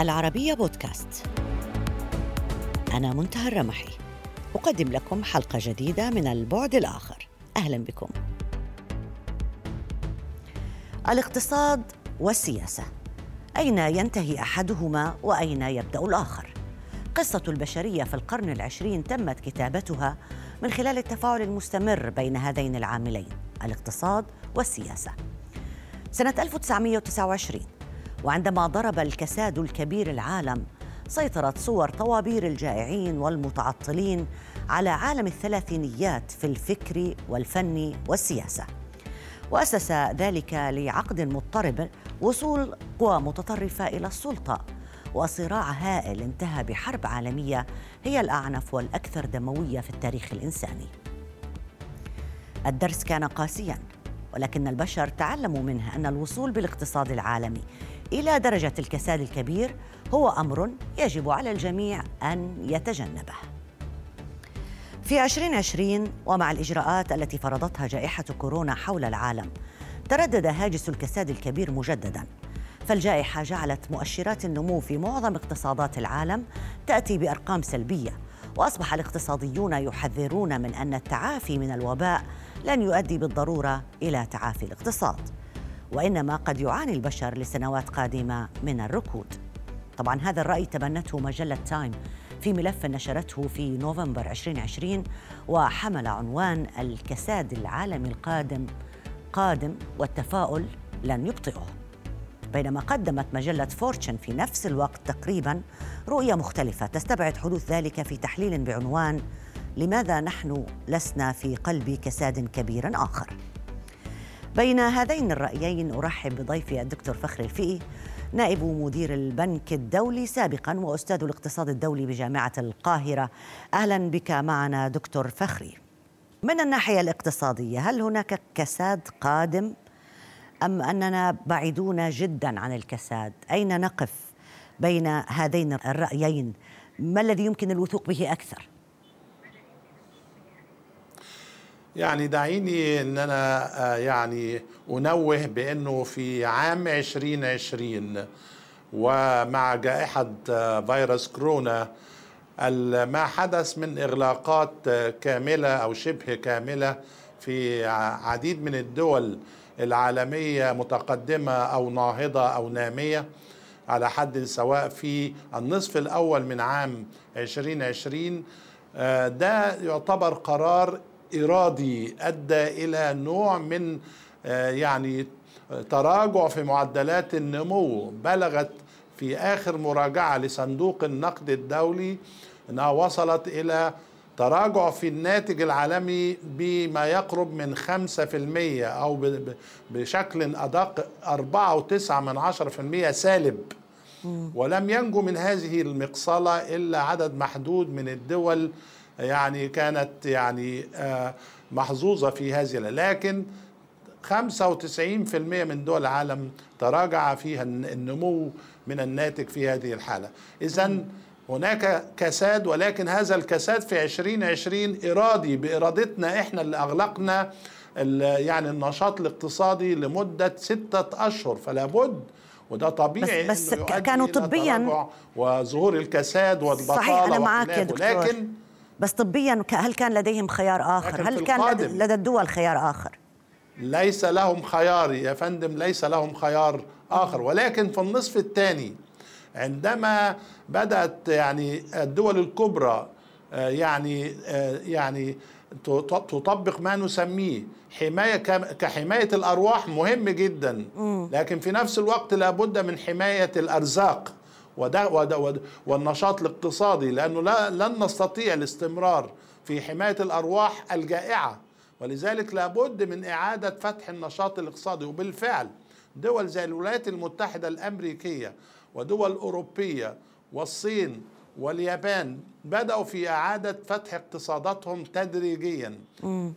العربية بودكاست. أنا منتهى الرمحي. أقدم لكم حلقة جديدة من البعد الآخر. أهلا بكم. الاقتصاد والسياسة. أين ينتهي أحدهما وأين يبدأ الآخر؟ قصة البشرية في القرن العشرين تمت كتابتها من خلال التفاعل المستمر بين هذين العاملين الاقتصاد والسياسة. سنة 1929 وعندما ضرب الكساد الكبير العالم سيطرت صور طوابير الجائعين والمتعطلين على عالم الثلاثينيات في الفكر والفن والسياسة. وأسس ذلك لعقد مضطرب وصول قوى متطرفة إلى السلطة وصراع هائل انتهى بحرب عالمية هي الأعنف والأكثر دموية في التاريخ الإنساني. الدرس كان قاسيا. ولكن البشر تعلموا منه أن الوصول بالاقتصاد العالمي إلى درجة الكساد الكبير هو أمر يجب على الجميع أن يتجنبه. في 2020 ومع الإجراءات التي فرضتها جائحة كورونا حول العالم تردد هاجس الكساد الكبير مجددا فالجائحة جعلت مؤشرات النمو في معظم اقتصادات العالم تأتي بأرقام سلبية وأصبح الاقتصاديون يحذرون من أن التعافي من الوباء لن يؤدي بالضرورة إلى تعافي الاقتصاد وإنما قد يعاني البشر لسنوات قادمة من الركود. طبعا هذا الرأي تبنته مجلة تايم في ملف نشرته في نوفمبر 2020 وحمل عنوان الكساد العالمي القادم قادم والتفاؤل لن يبطئه. بينما قدمت مجلة فورتشن في نفس الوقت تقريبا رؤية مختلفة تستبعد حدوث ذلك في تحليل بعنوان لماذا نحن لسنا في قلب كساد كبير آخر؟ بين هذين الرأيين أرحب بضيفي الدكتور فخر الفقي نائب مدير البنك الدولي سابقا وأستاذ الاقتصاد الدولي بجامعة القاهرة. أهلا بك معنا دكتور فخري. من الناحية الاقتصادية هل هناك كساد قادم أم أننا بعيدون جدا عن الكساد؟ أين نقف بين هذين الرأيين؟ ما الذي يمكن الوثوق به أكثر؟ يعني دعيني إن أنا آه، يعني أنوه بأنه في عام 2020 ومع جائحة آه، فيروس كورونا ما حدث من إغلاقات آه، كاملة أو شبه كاملة في عديد من الدول العالمية متقدمة أو ناهضة أو نامية على حد سواء في النصف الأول من عام 2020 ده يعتبر قرار إرادي أدى إلى نوع من آه، يعني تراجع في معدلات النمو. بلغت في آخر مراجعة لصندوق النقد الدولي أنها وصلت إلى تراجع في الناتج العالمي بما يقرب من 5% أو بشكل أدق 4.9 من 10% سالب. ولم ينجو من هذه المقصلة إلا عدد محدود من الدول يعني كانت يعني آه، محظوظة في هذه لكن 95% من دول العالم تراجع فيها النمو من الناتج في هذه الحالة. إذا هناك كساد ولكن هذا الكساد في 2020 إرادي بإرادتنا إحنا اللي أغلقنا يعني النشاط الاقتصادي لمدة ستة أشهر. فلا بد وده طبيعي بس, بس كانوا طبيا وظهور الكساد والبطالة صحيح أنا معك يا دكتور. لكن بس طبيا هل كان لديهم خيار آخر؟ هل كان لدى الدول خيار آخر؟ ليس لهم خيار يا فندم ليس لهم خيار آخر. ولكن في النصف الثاني عندما بدأت يعني الدول الكبرى آه، يعني آه، يعني تطبق ما نسميه حماية كحماية الأرواح مهم جدا. لكن في نفس الوقت لابد من حماية الأرزاق. وده, وده, وده والنشاط الاقتصادي لأنه لا لن نستطيع الاستمرار في حماية الأرواح الجائعة. ولذلك لابد من إعادة فتح النشاط الاقتصادي. وبالفعل دول زي الولايات المتحدة الأمريكية ودول أوروبية والصين واليابان بدأوا في إعادة فتح اقتصاداتهم تدريجيا.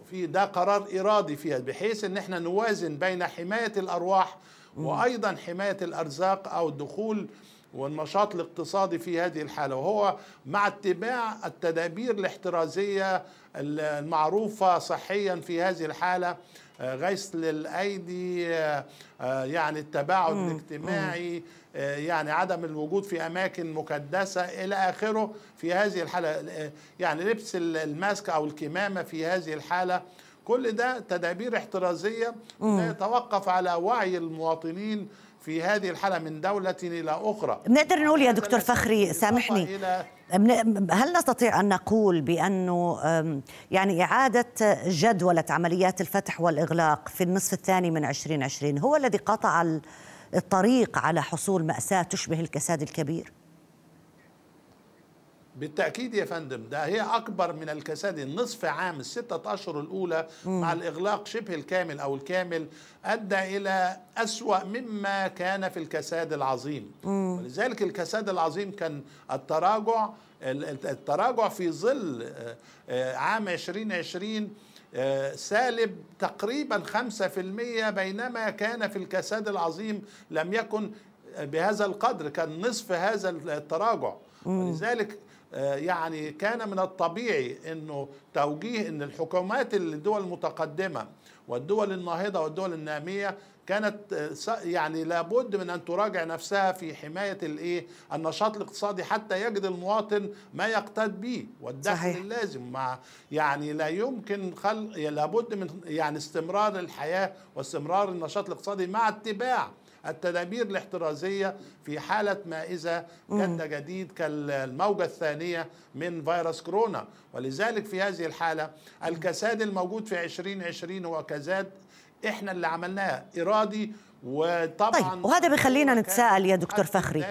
في ده قرار إرادي فيها بحيث أن إحنا نوازن بين حماية الأرواح وأيضا حماية الأرزاق أو الدخول والنشاط الاقتصادي في هذه الحالة وهو مع اتباع التدابير الاحترازية المعروفة صحيا في هذه الحالة آه، غسل الأيدي آه، آه، يعني التباعد الاجتماعي يعني عدم الوجود في أماكن مكدسة إلى آخره في هذه الحالة يعني لبس الماسك أو الكمامة في هذه الحالة. كل ده تدابير احترازية يتوقف على وعي المواطنين في هذه الحالة من دولة إلى أخرى بنقدر نقول يا دكتور فخري سامحني هل نستطيع أن نقول بأنه يعني إعادة جدولة عمليات الفتح والإغلاق في النصف الثاني من 2020 هو الذي قطع الطريق على حصول مأساة تشبه الكساد الكبير؟ بالتأكيد يا فندم ده هي أكبر من الكساد النصف عام الستة أشهر الأولى مم. مع الإغلاق شبه الكامل أو الكامل أدى إلى أسوأ مما كان في الكساد العظيم مم. ولذلك الكساد العظيم كان التراجع التراجع في ظل آه، آه، عام 2020 آه، سالب تقريبا 5% بينما كان في الكساد العظيم لم يكن بهذا القدر كان نصف هذا التراجع ولذلك يعني كان من الطبيعي إنه توجيه إن الحكومات الدول المتقدمة والدول الناهضة والدول النامية كانت آه، يعني لابد من أن تراجع نفسها في حماية الإيه النشاط الاقتصادي حتى يجد المواطن ما يقتد به والدخل صحيح. اللازم مع يعني لا يمكن خلق لابد من يعني استمرار الحياة واستمرار النشاط الاقتصادي مع اتباع التدابير الاحترازية في حالة ما إذا جد جديد كالموجة الثانية من فيروس كورونا. ولذلك في هذه الحالة الكساد الموجود في 2020 هو كساد إحنا اللي عملناه إرادي وطبعا طيب وهذا بخلينا نتساءل يا دكتور فخري.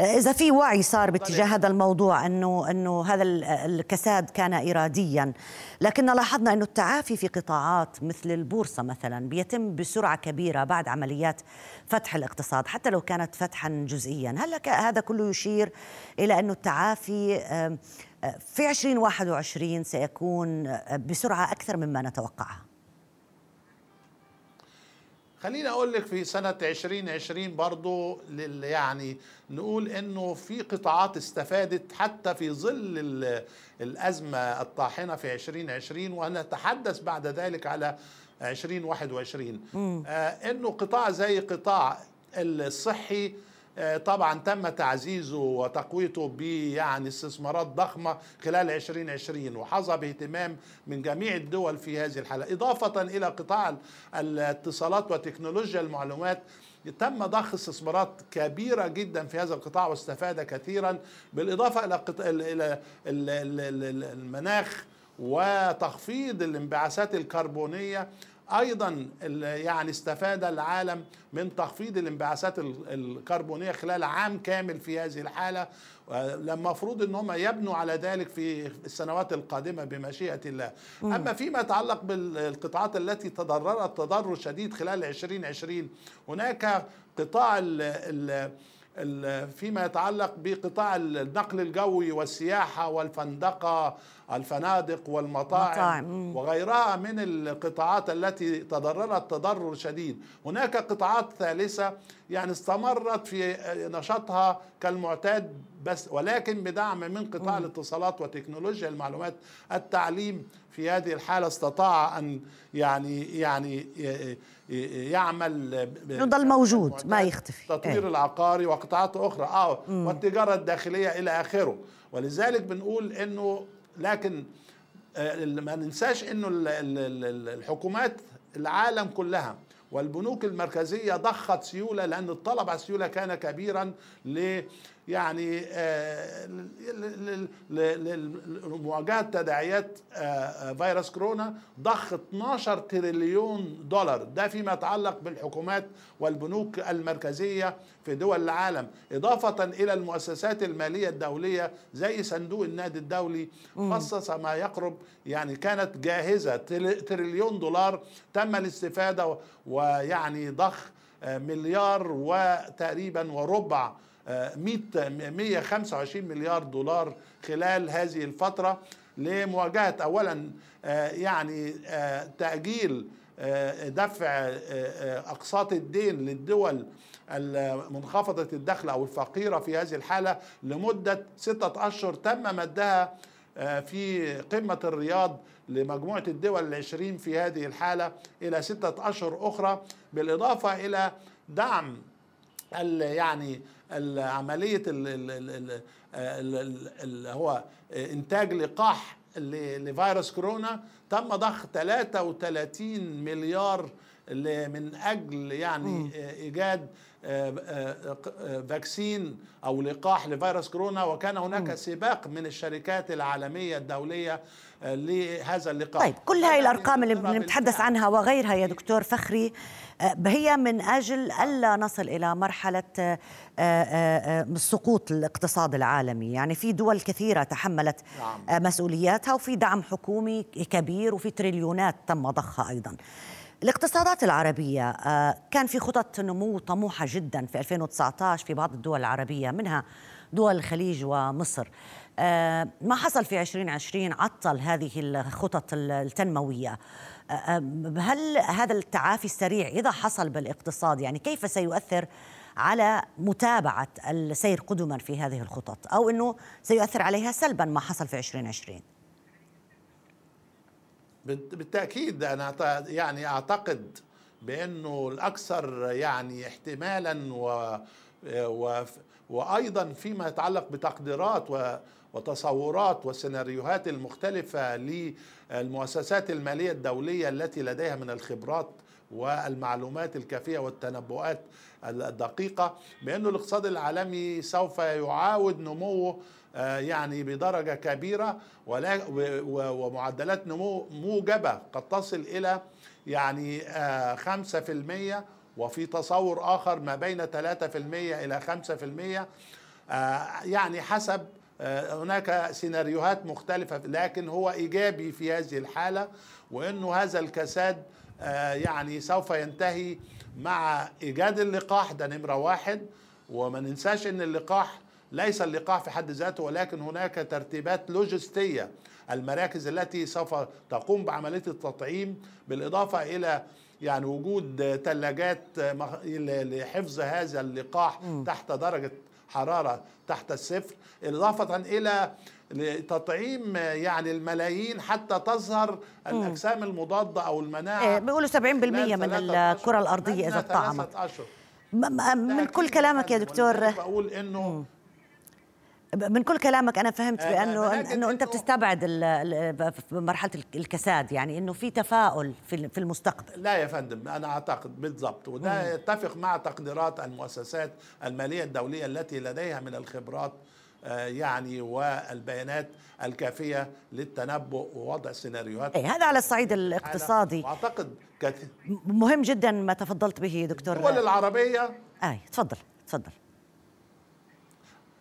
إذا في وعي صار باتجاه هذا الموضوع أنه أنه هذا الكساد كان اراديا لكن لاحظنا أنه التعافي في قطاعات مثل البورصة مثلا بيتم بسرعة كبيرة بعد عمليات فتح الاقتصاد حتى لو كانت فتحا جزئيا. هل هذا كله يشير إلى أنه التعافي في 2021 سيكون بسرعة أكثر مما نتوقعها خليني أقول لك في سنة 2020 برضو يعني نقول إنه في قطاعات استفادت حتى في ظل الأزمة الطاحنة في 2020 ونتحدث بعد ذلك على 2021 آه إنه قطاع زي قطاع الصحي طبعا تم تعزيزه وتقويته ب يعني استثمارات ضخمة خلال 2020 وحظى باهتمام من جميع الدول في هذه الحالة. إضافة إلى قطاع الاتصالات وتكنولوجيا المعلومات تم ضخ استثمارات كبيرة جدا في هذا القطاع واستفاد كثيرا بالإضافة إلى إلى المناخ وتخفيض الانبعاثات الكربونية أيضا يعني استفاد العالم من تخفيض الانبعاثات الكربونية خلال عام كامل في هذه الحالة لما مفروض إن هم يبنوا على ذلك في السنوات القادمة بمشيئة الله. أما فيما يتعلق بالقطاعات التي تضررت تضرر شديد خلال 2020 هناك قطاع ال ال فيما يتعلق بقطاع النقل الجوي والسياحة والفندقة الفنادق والمطاعم مطاعم. وغيرها من القطاعات التي تضررت تضرر شديد هناك قطاعات ثالثة يعني استمرت في نشاطها كالمعتاد بس ولكن بدعم من قطاع م. الاتصالات وتكنولوجيا المعلومات التعليم في هذه الحالة استطاع أن يعني يعني يعمل يضل موجود ما يختفي تطوير إيه؟ العقاري وقطاعات أخرى آه والتجارة الداخلية إلى آخره ولذلك بنقول أنه لكن آه، ما ننساش إنه الحكومات العالم كلها والبنوك المركزية ضخت سيولة لأن الطلب على السيولة كان كبيرا ل يعني آه، لمواجهة تداعيات آه، فيروس كورونا ضخ 12 تريليون دولار. ده فيما يتعلق بالحكومات والبنوك المركزية في دول العالم. إضافة إلى المؤسسات المالية الدولية زي صندوق النادي الدولي خصص ما يقرب يعني كانت جاهزة تريليون دولار. تم الاستفادة ويعني ضخ آه، مليار وتقريبا وربع 100 125 مليار دولار خلال هذه الفترة لمواجهة أولا آه، يعني آه، تأجيل دفع أقساط الدين للدول منخفضة الدخل أو الفقيرة في هذه الحالة لمدة ستة أشهر تم مدها آه، في قمة الرياض لمجموعة الدول العشرين في هذه الحالة إلى ستة أشهر أخرى بالإضافة إلى دعم يعني عملية اللي هو إنتاج لقاح لفيروس كورونا تم ضخ 33 مليار من أجل يعني إيجاد فاكسين أو لقاح لفيروس كورونا وكان هناك سباق من الشركات العالمية الدولية لهذا اللقاح. طيب كل هاي الأرقام اللي بنتحدث عنها وغيرها يا دكتور فخري هي من أجل ألا نصل إلى مرحلة سقوط الاقتصاد العالمي. يعني في دول كثيرة تحملت نعم. مسؤولياتها وفي دعم حكومي كبير وفي تريليونات تم ضخها أيضا. الاقتصادات العربية آه، كان في خطط نمو طموحة جدا في 2019 في بعض الدول العربية منها دول الخليج ومصر. آه، ما حصل في 2020 عطل هذه الخطط التنموية. آه، هل هذا التعافي السريع إذا حصل بالاقتصاد يعني كيف سيؤثر على متابعة السير قدما في هذه الخطط أو أنه سيؤثر عليها سلبا ما حصل في 2020 بالتأكيد أنا يعني أعتقد بأنه الأكثر يعني احتمالا و, و وأيضا فيما يتعلق بتقديرات وتصورات والسيناريوهات المختلفة للمؤسسات المالية الدولية التي لديها من الخبرات والمعلومات الكافية والتنبؤات الدقيقة بأن الاقتصاد العالمي سوف يعاود نموه يعني بدرجة كبيرة ومعدلات نمو موجبة قد تصل إلى يعني آه، خمسة في المية وفي تصور آخر ما بين ثلاثة في المية إلى خمسة في المية. آه، يعني حسب هناك سيناريوهات مختلفة لكن هو إيجابي في هذه الحالة وأنه هذا الكساد يعني سوف ينتهي مع إيجاد اللقاح. ده نمرة واحد. وما ننساش أن اللقاح ليس اللقاح في حد ذاته ولكن هناك ترتيبات لوجستية. المراكز التي سوف تقوم بعملية التطعيم بالإضافة إلى يعني وجود ثلاجات لحفظ هذا اللقاح م. تحت درجة حرارة تحت الصفر إضافة إلى لتطعيم يعني الملايين حتى تظهر الأجسام المضادة أو المناعة إيه بيقولوا 70% من الكرة الأرضية إذا طعمت من كل كلامك يا دكتور؟ بقول إنه من كل كلامك أنا فهمت آه، بأنه أنه أنت بتستبعد مرحلة الكساد يعني إنه في تفاؤل في المستقبل. لا يا فندم أنا أعتقد بالضبط وده يتفق مع تقديرات المؤسسات المالية الدولية التي لديها من الخبرات آه، يعني والبيانات الكافية للتنبؤ ووضع سيناريوهات. أي هذا على الصعيد الاقتصادي. واعتقد مهم جدا ما تفضلت به دكتور الدول العربية. اي تفضل تفضل.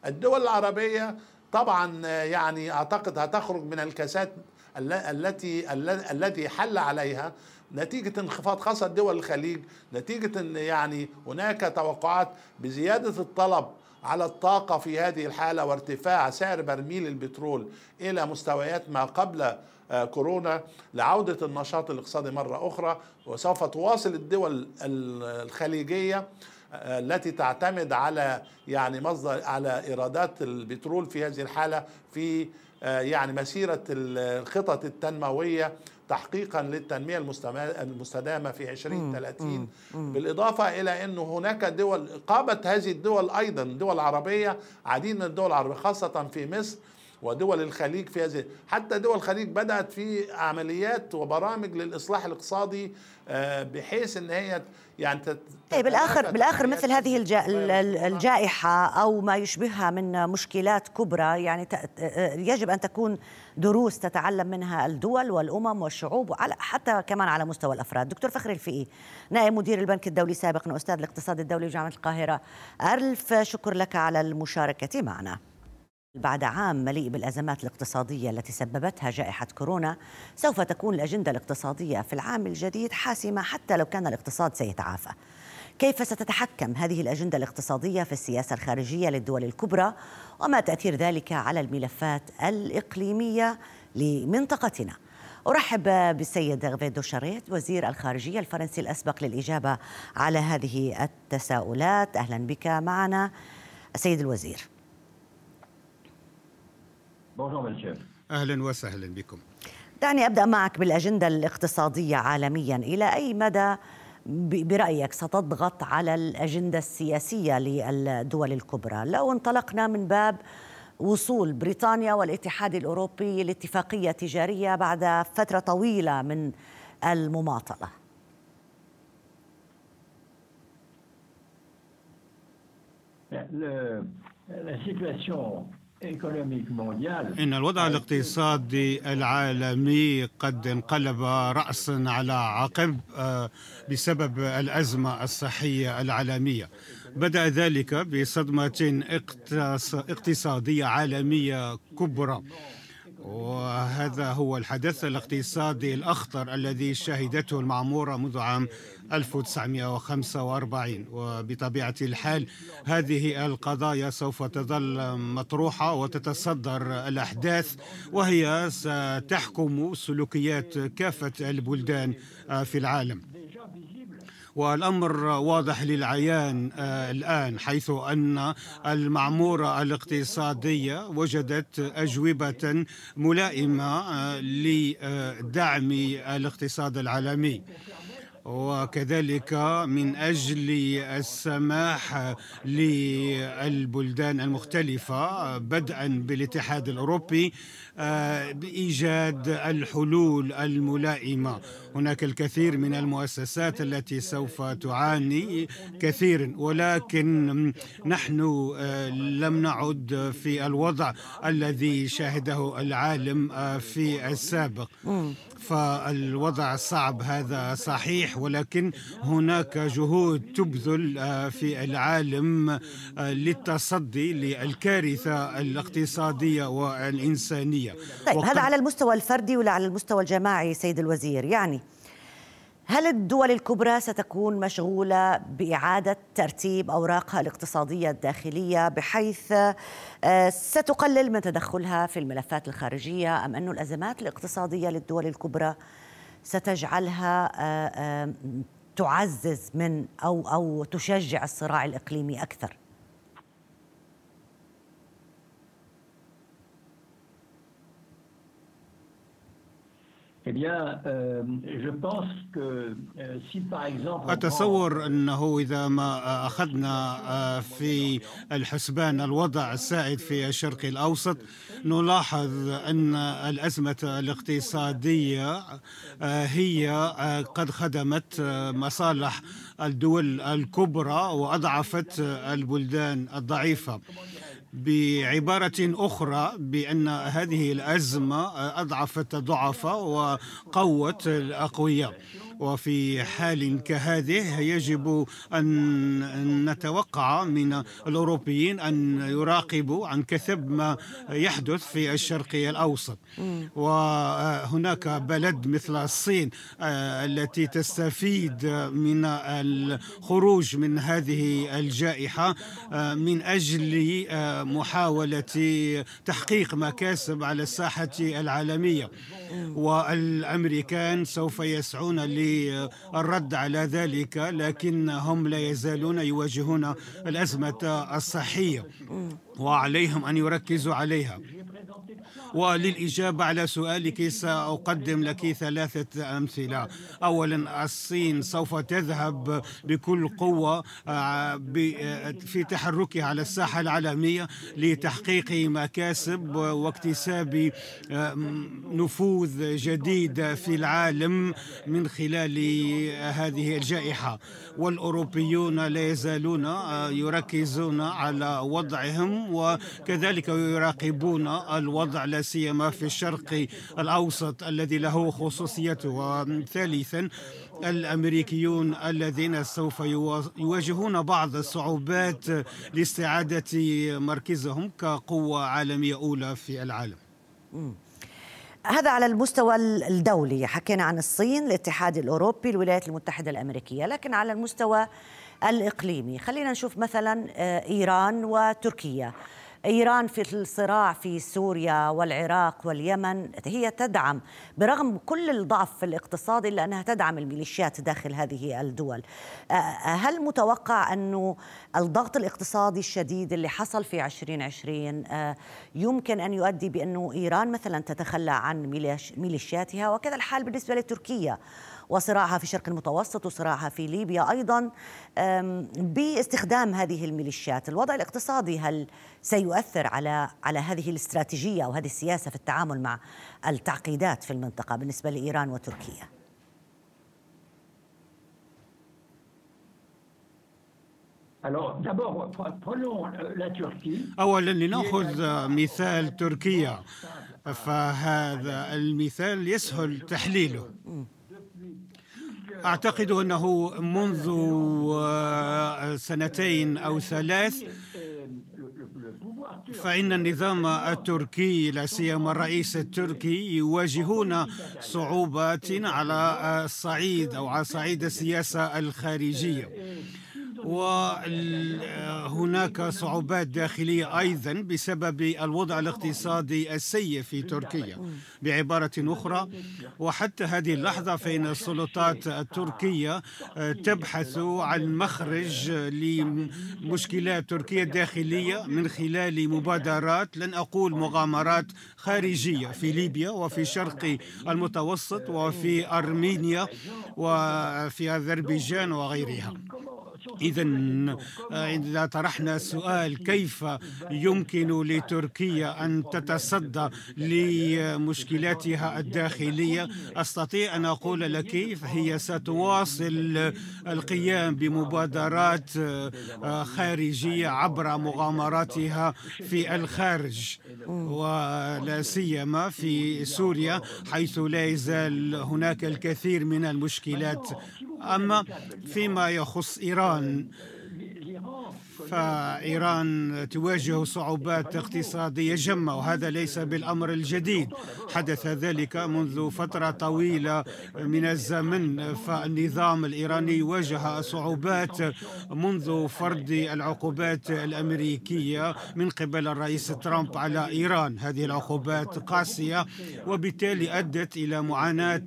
الدول العربية طبعا يعني أعتقد هتخرج من الكاسات التي الذي حل عليها نتيجة انخفاض خاصة دول الخليج نتيجة أن يعني هناك توقعات بزيادة الطلب على الطاقة في هذه الحالة وارتفاع سعر برميل البترول إلى مستويات ما قبل آه، كورونا لعودة النشاط الاقتصادي مرة أخرى وسوف تواصل الدول الخليجية التي تعتمد على يعني مصدر على إيرادات البترول في هذه الحالة في آه، يعني مسيرة الخطط التنموية تحقيقا للتنمية المستدامة في 2030 بالإضافة إلى انه هناك دول قامت هذه الدول أيضا دول عربية عديد من الدول العربية خاصة في مصر ودول الخليج في هذه حتى دول الخليج بدأت في عمليات وبرامج للإصلاح الاقتصادي آه، بحيث إن هي يعني إيه بالاخر بالآخر مثل هذه الجا الجائحة أو ما يشبهها من مشكلات كبرى يعني آه، يجب أن تكون دروس تتعلم منها الدول والأمم والشعوب وعلى حتى كمان على مستوى الأفراد. دكتور فخري الفقي نائب مدير البنك الدولي سابقا واستاذ الاقتصاد الدولي بجامعه القاهرة ألف شكر لك على المشاركة معنا. بعد عام مليء بالأزمات الاقتصادية التي سببتها جائحة كورونا سوف تكون الأجندة الاقتصادية في العام الجديد حاسمة حتى لو كان الاقتصاد سيتعافى. كيف ستتحكم هذه الأجندة الاقتصادية في السياسة الخارجية للدول الكبرى؟ وما تأثير ذلك على الملفات الإقليمية لمنطقتنا؟ أرحب بالسيد غفيد دوشاريت وزير الخارجية الفرنسي الأسبق للإجابة على هذه التساؤلات. أهلا بك معنا السيد الوزير. أهلا وسهلا بكم. دعني أبدأ معك بالأجندة الاقتصادية عالميا. إلى أي مدى برأيك ستضغط على الأجندة السياسية للدول الكبرى؟ لو انطلقنا من باب وصول بريطانيا والاتحاد الأوروبي لاتفاقية تجارية بعد فترة طويلة من المماطلة. La situation إن الوضع الاقتصادي العالمي قد انقلب رأسا على عقب آه، بسبب الأزمة الصحية العالمية. بدأ ذلك بصدمة اقتصادية عالمية كبرى. وهذا هو الحدث الاقتصادي الأخطر الذي شهدته المعمورة منذ عام 1945 وبطبيعة الحال هذه القضايا سوف تظل مطروحة وتتصدر الأحداث وهي ستحكم سلوكيات كافة البلدان في العالم. والأمر واضح للعيان آه، الآن حيث أن المعمورة الاقتصادية وجدت أجوبة ملائمة آه، لدعم الاقتصاد العالمي. وكذلك من أجل السماح للبلدان المختلفة بدءا بالاتحاد الأوروبي آه، بإيجاد الحلول الملائمة. هناك الكثير من المؤسسات التي سوف تعاني كثيرا ولكن نحن آه، لم نعد في الوضع الذي شاهده العالم آه، في السابق. فالوضع صعب هذا صحيح ولكن هناك جهود تبذل آه، في العالم آه، للتصدي للكارثة الاقتصادية والإنسانية. طيب هذا على المستوى الفردي ولا على المستوى الجماعي سيد الوزير؟ يعني هل الدول الكبرى ستكون مشغولة بإعادة ترتيب أوراقها الاقتصادية الداخلية بحيث آه، ستقلل من تدخلها في الملفات الخارجية أم أن الأزمات الاقتصادية للدول الكبرى ستجعلها آه، تعزز من أو أو تشجع الصراع الإقليمي أكثر؟ Eh bien, euh, je pense que euh, si par exemple أتصور أنه إذا ما أخذنا في الحسبان الوضع السائد في الشرق الأوسط نلاحظ أن الأزمة الاقتصادية هي قد خدمت مصالح الدول الكبرى وأضعفت البلدان الضعيفة. بعبارة أخرى بأن هذه الأزمة أضعفت الضعفاء وقوت الأقوياء. وفي حال كهذه يجب أن نتوقع من الأوروبيين أن يراقبوا عن كثب ما يحدث في الشرق الأوسط. وهناك بلد مثل الصين آه، التي تستفيد من الخروج من هذه الجائحة آه، من أجل آه، محاولة تحقيق مكاسب على الساحة العالمية. والأمريكان سوف يسعون للرد على ذلك لكنهم لا يزالون يواجهون الأزمة الصحية. وعليهم أن يركزوا عليها. وللإجابة على سؤالك سأقدم لك ثلاثة أمثلة. أولا الصين سوف تذهب بكل قوة آه، في تحركها على الساحة العالمية لتحقيق مكاسب واكتساب آه، نفوذ جديد في العالم من خلال هذه الجائحة. والأوروبيون لا يزالون آه، يركزون على وضعهم وكذلك يراقبون الوضع لا سيما في الشرق الأوسط الذي له خصوصيته. وثالثا الأمريكيون الذين سوف يواجهون بعض الصعوبات لاستعادة مركزهم كقوة عالمية أولى في العالم. هذا على المستوى الدولي. حكينا عن الصين الاتحاد الأوروبي الولايات المتحدة الأمريكية. لكن على المستوى الإقليمي خلينا نشوف مثلا آه، إيران وتركيا. إيران في الصراع في سوريا والعراق واليمن هي تدعم برغم كل الضعف الاقتصادي إلا أنها تدعم الميليشيات داخل هذه الدول. هل متوقع انه الضغط الاقتصادي الشديد اللي حصل في 2020 يمكن أن يؤدي بأنه إيران مثلا تتخلى عن ميليشياتها وكذا الحال بالنسبة لتركيا وصراعها في الشرق المتوسط وصراعها في ليبيا أيضا باستخدام هذه الميليشيات، الوضع الاقتصادي هل سيؤثر على على هذه الاستراتيجية أو هذه السياسة في التعامل مع التعقيدات في المنطقة بالنسبة لإيران وتركيا؟ أولا لنأخذ مثال تركيا. فهذا المثال يسهل تحليله. أعتقد أنه منذ سنتين أو ثلاث فإن النظام التركي لا سيما الرئيس التركي يواجهون صعوبات على الصعيد أو على صعيد السياسة الخارجية. وهناك صعوبات داخلية أيضا بسبب الوضع الاقتصادي السيء في تركيا. بعبارة أخرى وحتى هذه اللحظة فإن السلطات التركية تبحث عن مخرج لمشكلات تركيا الداخليه من خلال مبادرات لن أقول مغامرات خارجية في ليبيا وفي شرق المتوسط وفي أرمينيا وفي أذربيجان وغيرها. إذا إذا طرحنا سؤال كيف يمكن لتركيا أن تتصدى لمشكلاتها الداخلية؟ أستطيع أن أقول لك هي ستواصل القيام بمبادرات خارجية عبر مغامراتها في الخارج ولا سيما في سوريا حيث لا يزال هناك الكثير من المشكلات أما فيما يخص إيران. فإيران تواجه صعوبات اقتصادية جمة وهذا ليس بالأمر الجديد. حدث ذلك منذ فترة طويلة من الزمن فالنظام الإيراني واجه صعوبات منذ فرض العقوبات الأمريكية من قبل الرئيس ترامب على إيران. هذه العقوبات قاسية وبالتالي أدت إلى معاناة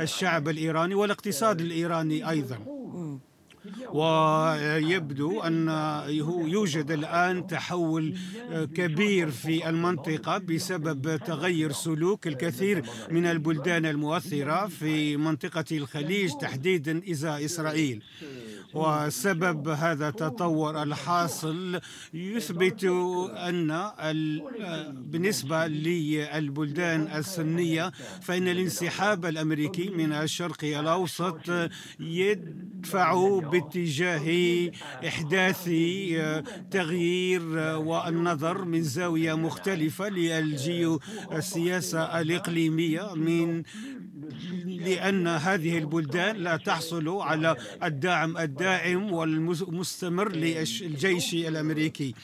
الشعب الإيراني والاقتصاد الإيراني أيضا. ويبدو أن يوجد الآن تحول كبير في المنطقة بسبب تغير سلوك الكثير من البلدان المؤثرة في منطقة الخليج تحديدا إزاء إسرائيل. وسبب هذا التطور الحاصل يثبت أن بالنسبة للبلدان السنية فإن الانسحاب الأمريكي من الشرق الأوسط يدفع باتجاه إحداث تغيير والنظر من زاوية مختلفة للجيوسياسة الإقليمية من لأن هذه البلدان لا تحصل على الدعم الدائم والمستمر للجيش الأمريكي.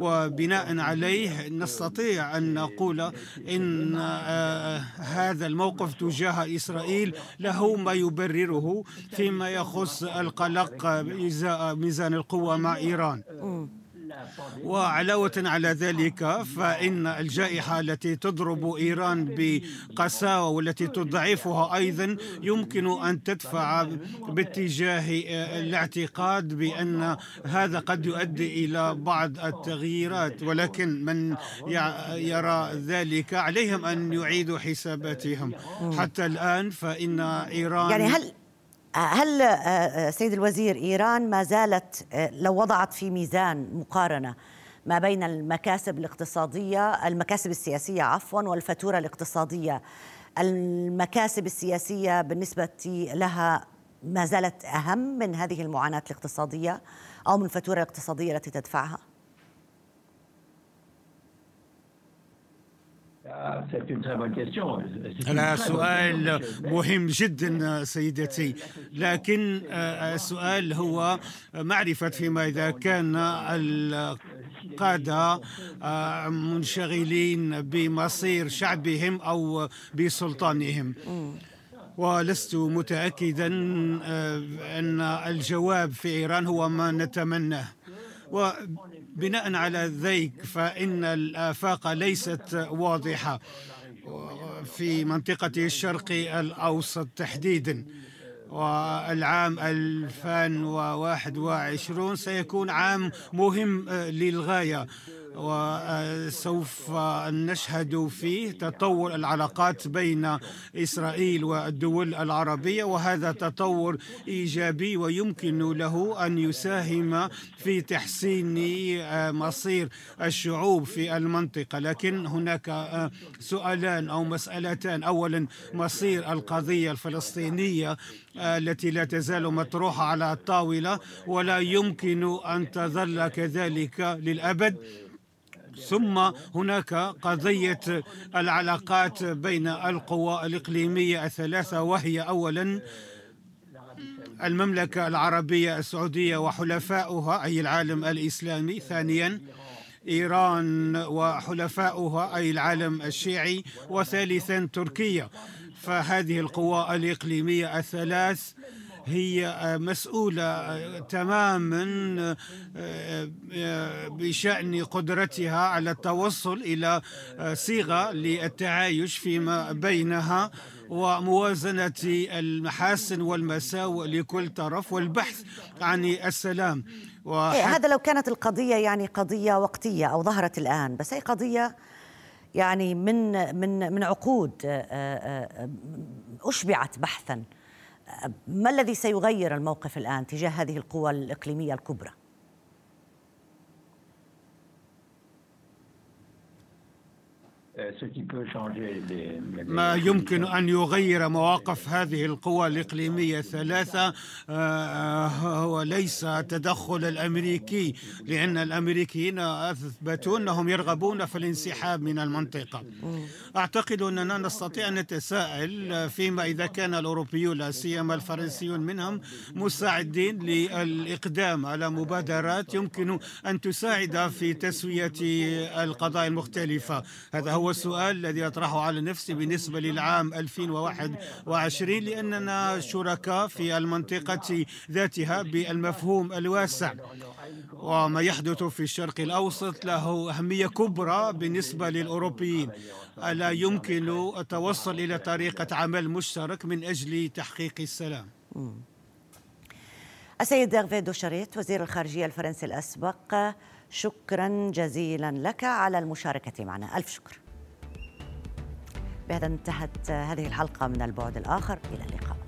وبناء عليه نستطيع أن نقول إن هذا الموقف تجاه إسرائيل له ما يبرره فيما يخص القلق إزاء ميزان القوة مع إيران. وعلاوة على ذلك فإن الجائحة التي تضرب إيران بقساوة والتي تضعفها أيضا يمكن أن تدفع باتجاه الاعتقاد بأن هذا قد يؤدي إلى بعض التغييرات ولكن من يرى ذلك عليهم أن يعيدوا حساباتهم. حتى الآن فإن إيران يعني هل هل آه، آه، سيد الوزير إيران ما زالت آه، لو وضعت في ميزان مقارنة ما بين المكاسب الاقتصادية المكاسب السياسية عفوا والفاتورة الاقتصادية المكاسب السياسية بالنسبة لها ما زالت أهم من هذه المعاناة الاقتصادية أو من الفاتورة الاقتصادية التي تدفعها؟ هذا سؤال مهم جدا سيدتي. لكن آه، السؤال هو معرفة فيما إذا كان القادة آه، منشغلين بمصير شعبهم أو بسلطانهم. ولست متأكدا آه، أن الجواب في إيران هو ما نتمناه. بناء على ذلك فإن الآفاق ليست واضحة في منطقة الشرق الأوسط تحديداً. والعام 2021 سيكون عام مهم للغاية. وسوف نشهد فيه تطور العلاقات بين إسرائيل والدول العربية وهذا تطور إيجابي ويمكن له أن يساهم في تحسين مصير الشعوب في المنطقة. لكن هناك سؤالان أو مسألتان. اولا مصير القضية الفلسطينية التي لا تزال مطروحة على الطاولة ولا يمكن أن تظل كذلك للأبد. ثم هناك قضية العلاقات بين القوى الإقليمية الثلاثة وهي أولا المملكة العربية السعودية وحلفاؤها أي العالم الإسلامي. ثانيا إيران وحلفاؤها أي العالم الشيعي. وثالثا تركيا. فهذه القوى الإقليمية الثلاث هي مسؤولة تماما بشأن قدرتها على التوصل إلى صيغة للتعايش فيما بينها وموازنة المحاسن والمساوئ لكل طرف والبحث عن السلام. إيه هذا لو كانت القضية يعني قضية وقتية أو ظهرت الآن بس هي قضية يعني من من من عقود أشبعت بحثا. ما الذي سيغير الموقف الآن تجاه هذه القوى الإقليمية الكبرى؟ ما يمكن أن يغير مواقف هذه القوى الإقليمية الثلاثة آه، هو ليس تدخل الأمريكي لأن الأمريكيين أثبتوا أنهم يرغبون في الانسحاب من المنطقة. أعتقد أننا نستطيع أن نتساءل فيما إذا كان الأوروبيون لا سيما الفرنسيون منهم مساعدين للإقدام على مبادرات يمكن أن تساعد في تسوية القضايا المختلفة. هذا السؤال الذي أطرحه على نفسي بالنسبة للعام 2021 لأننا شركاء في المنطقة ذاتها بالمفهوم الواسع. وما يحدث في الشرق الأوسط له أهمية كبرى بالنسبة للأوروبيين. ألا يمكن التوصل إلى طريقة عمل مشترك من أجل تحقيق السلام؟ السيد ديرفي دوشاريت وزير الخارجية الفرنسي الأسبق شكرا جزيلا لك على المشاركة معنا. ألف شكر. بهذا انتهت هذه الحلقة من البعد الآخر. إلى اللقاء.